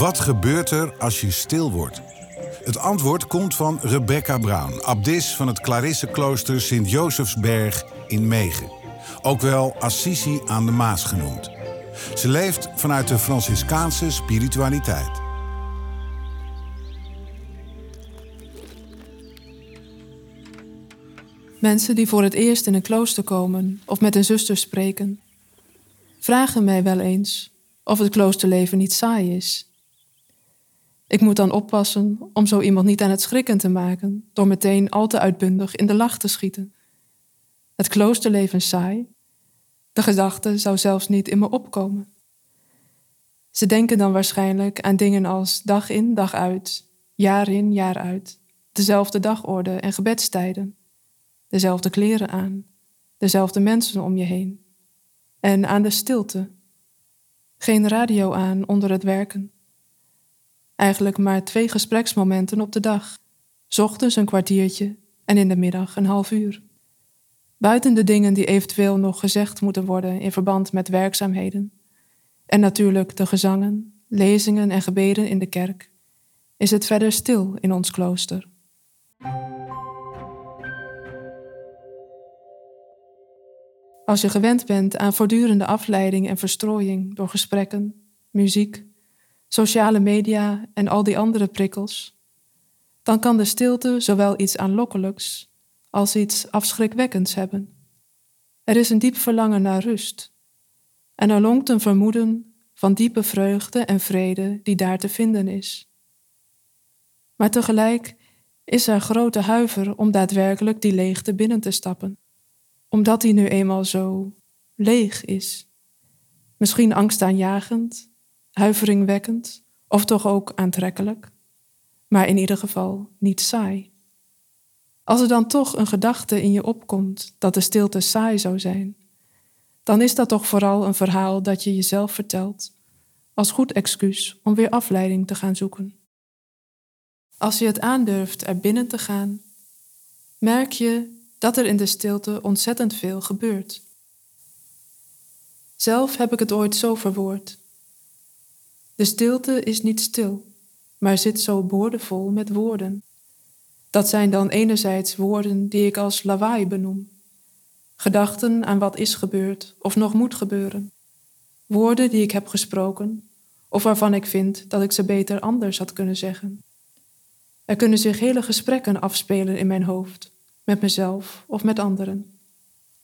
Wat gebeurt er als je stil wordt? Het antwoord komt van Rebecca Brown, abdis van het Clarisseklooster Sint-Josefsberg in Megen. Ook wel Assisi aan de Maas genoemd. Ze leeft vanuit de Franciscaanse spiritualiteit. Mensen die voor het eerst in een klooster komen of met een zuster spreken, vragen mij wel eens of het kloosterleven niet saai is. Ik moet dan oppassen om zo iemand niet aan het schrikken te maken door meteen al te uitbundig in de lach te schieten. Het kloosterleven saai? De gedachte zou zelfs niet in me opkomen. Ze denken dan waarschijnlijk aan dingen als dag in, dag uit, jaar in, jaar uit, dezelfde dagorde en gebedstijden, dezelfde kleren aan, dezelfde mensen om je heen, en aan de stilte. Geen radio aan onder het werken Eigenlijk maar twee gespreksmomenten op de dag. Ochtends een kwartiertje en in de middag een half uur. Buiten de dingen die eventueel nog gezegd moeten worden in verband met werkzaamheden. En natuurlijk de gezangen, lezingen en gebeden in de kerk. Is het verder stil in ons klooster. Als je gewend bent aan voortdurende afleiding en verstrooiing door gesprekken, muziek, sociale media en al die andere prikkels, dan kan de stilte zowel iets aanlokkelijks als iets afschrikwekkends hebben. Er is een diep verlangen naar rust en er lonkt een vermoeden van diepe vreugde en vrede die daar te vinden is. Maar tegelijk is er grote huiver om daadwerkelijk die leegte binnen te stappen, omdat die nu eenmaal zo leeg is. Misschien angstaanjagend, huiveringwekkend of toch ook aantrekkelijk, maar in ieder geval niet saai. Als er dan toch een gedachte in je opkomt dat de stilte saai zou zijn, dan is dat toch vooral een verhaal dat je jezelf vertelt, als goed excuus om weer afleiding te gaan zoeken. Als je het aandurft er binnen te gaan, merk je dat er in de stilte ontzettend veel gebeurt. Zelf heb ik het ooit zo verwoord. De stilte is niet stil, maar zit zo boordevol met woorden. Dat zijn dan enerzijds woorden die ik als lawaai benoem, gedachten aan wat is gebeurd of nog moet gebeuren, woorden die ik heb gesproken of waarvan ik vind dat ik ze beter anders had kunnen zeggen. Er kunnen zich hele gesprekken afspelen in mijn hoofd, met mezelf of met anderen.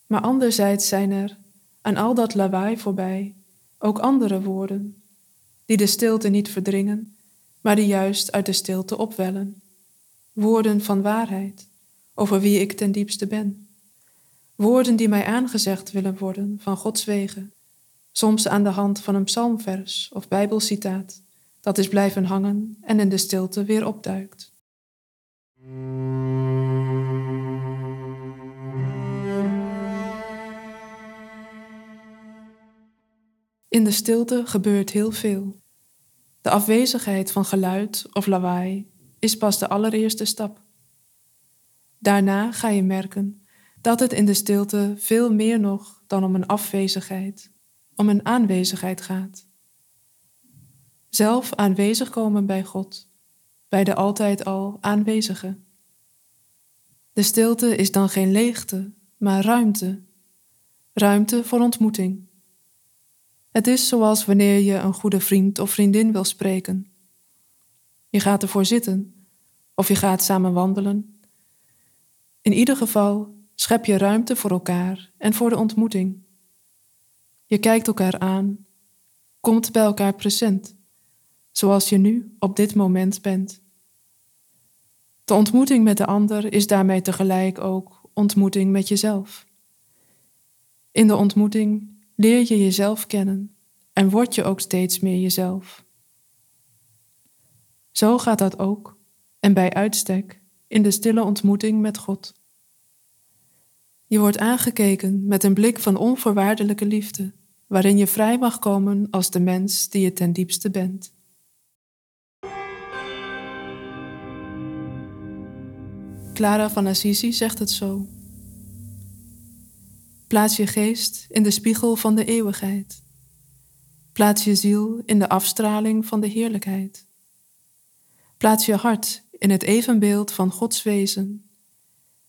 Maar anderzijds zijn er, aan al dat lawaai voorbij, ook andere woorden die de stilte niet verdringen, maar die juist uit de stilte opwellen. Woorden van waarheid, over wie ik ten diepste ben. Woorden die mij aangezegd willen worden van Gods wegen, soms aan de hand van een psalmvers of bijbelcitaat, dat is blijven hangen en in de stilte weer opduikt. In de stilte gebeurt heel veel. De afwezigheid van geluid of lawaai is pas de allereerste stap. Daarna ga je merken dat het in de stilte veel meer nog dan om een afwezigheid, om een aanwezigheid gaat. Zelf aanwezig komen bij God, bij de altijd al aanwezige. De stilte is dan geen leegte, maar ruimte. Ruimte voor ontmoeting. Het is zoals wanneer je een goede vriend of vriendin wil spreken. Je gaat ervoor zitten of je gaat samen wandelen. In ieder geval schep je ruimte voor elkaar en voor de ontmoeting. Je kijkt elkaar aan, komt bij elkaar present, zoals je nu op dit moment bent. De ontmoeting met de ander is daarmee tegelijk ook ontmoeting met jezelf. In de ontmoeting leer je jezelf kennen en word je ook steeds meer jezelf. Zo gaat dat ook, en bij uitstek, in de stille ontmoeting met God. Je wordt aangekeken met een blik van onvoorwaardelijke liefde, waarin je vrij mag komen als de mens die je ten diepste bent. Clara van Assisi zegt het zo. Plaats je geest in de spiegel van de eeuwigheid. Plaats je ziel in de afstraling van de heerlijkheid. Plaats je hart in het evenbeeld van Gods wezen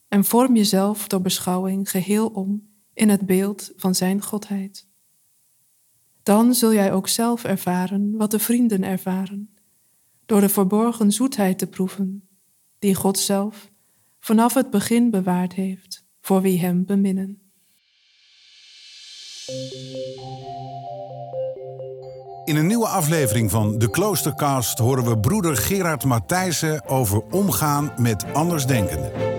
en vorm jezelf door beschouwing geheel om in het beeld van Zijn Godheid. Dan zul jij ook zelf ervaren wat de vrienden ervaren, door de verborgen zoetheid te proeven, die God zelf vanaf het begin bewaard heeft voor wie Hem beminnen. In een nieuwe aflevering van de Kloostercast horen we broeder Gerard Matthijssen over omgaan met andersdenkenden.